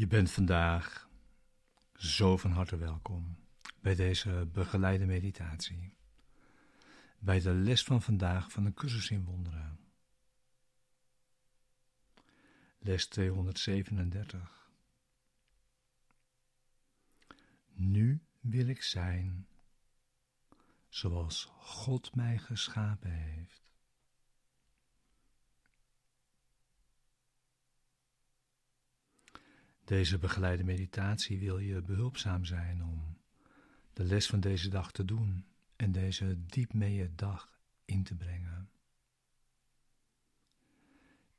Je bent vandaag zo van harte welkom bij deze begeleide meditatie. Bij de les van vandaag van de cursus in wonderen. Les 237. Nu wil ik zijn zoals God mij geschapen heeft. Deze begeleide meditatie wil je behulpzaam zijn om de les van deze dag te doen en deze diep mee dag in te brengen.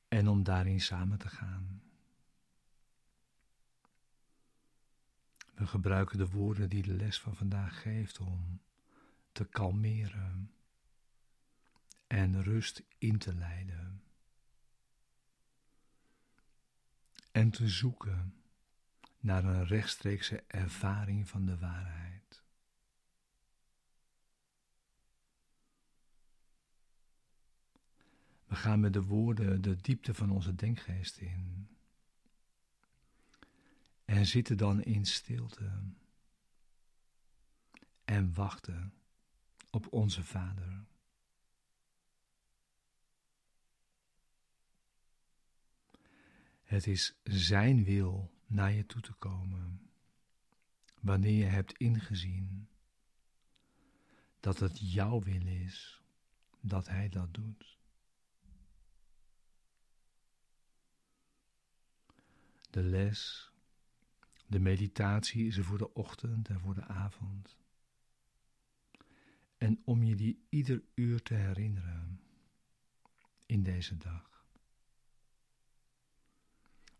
En om daarin samen te gaan. We gebruiken de woorden die de les van vandaag geeft om te kalmeren en rust in te leiden. En te zoeken naar een rechtstreekse ervaring van de waarheid. We gaan met de woorden de diepte van onze denkgeest in en zitten dan in stilte en wachten op onze Vader. Het is Zijn wil naar je toe te komen, wanneer je hebt ingezien dat het jouw wil is dat Hij dat doet. De les, de meditatie is er voor de ochtend en voor de avond. En om je die ieder uur te herinneren in deze dag.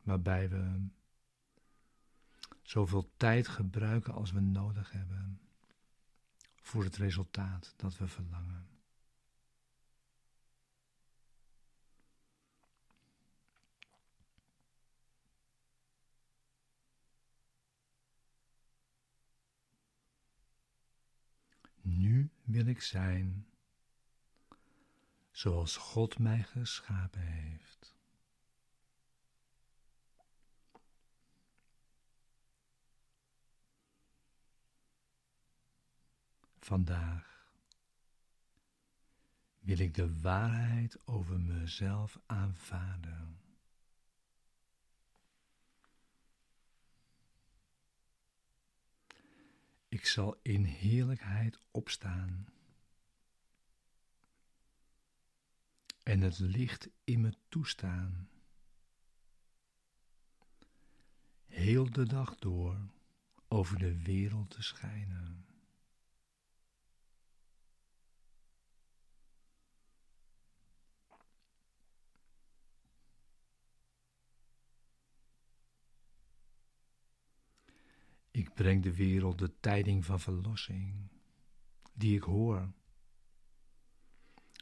Waarbij we zoveel tijd gebruiken als we nodig hebben voor het resultaat dat we verlangen. Nu wil ik zijn zoals God mij geschapen heeft. Vandaag wil ik de waarheid over mezelf aanvaarden. Ik zal in heerlijkheid opstaan en het licht in me toestaan. Heel de dag door over de wereld te schijnen. Ik breng de wereld de tijding van verlossing, die ik hoor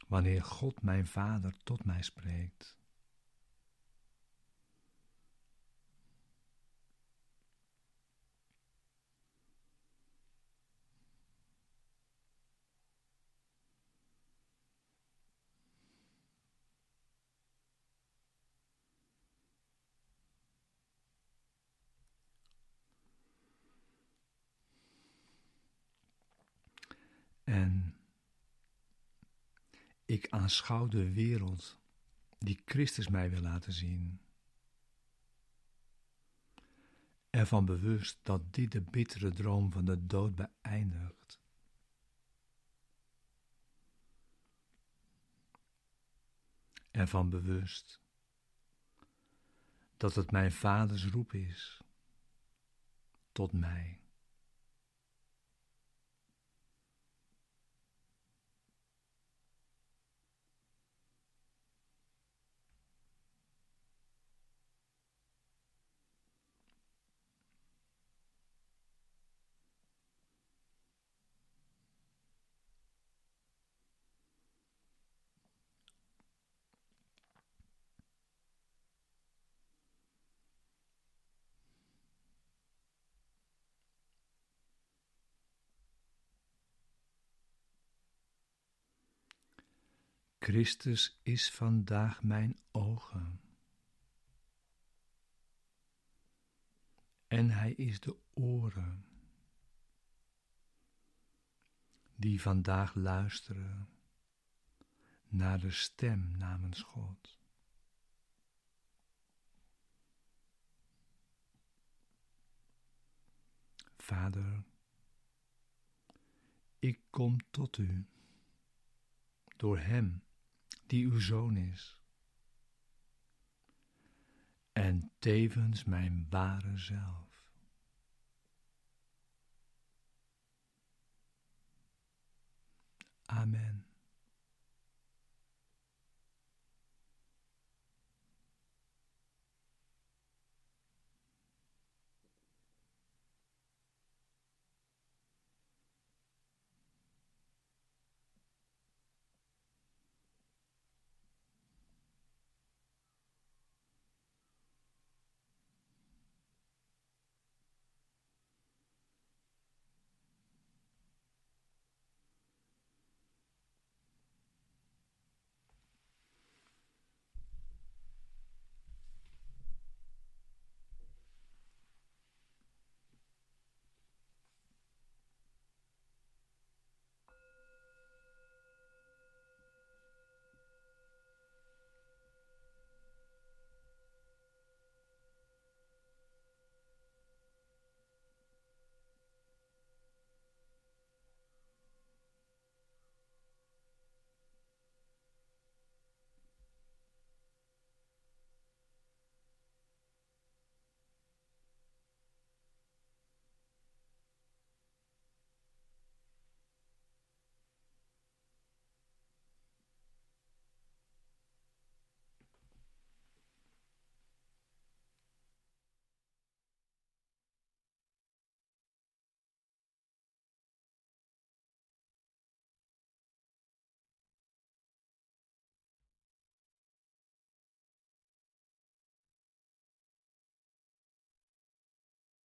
wanneer God mijn Vader tot mij spreekt. En ik aanschouw de wereld die Christus mij wil laten zien. Ervan bewust dat dit de bittere droom van de dood beëindigt. Ervan bewust dat het mijn vaders roep is tot mij. Christus is vandaag mijn ogen. En hij is de oren die vandaag luisteren naar de stem namens God. Vader, ik kom tot u door Hem die uw Zoon is en tevens mijn ware zelf. Amen.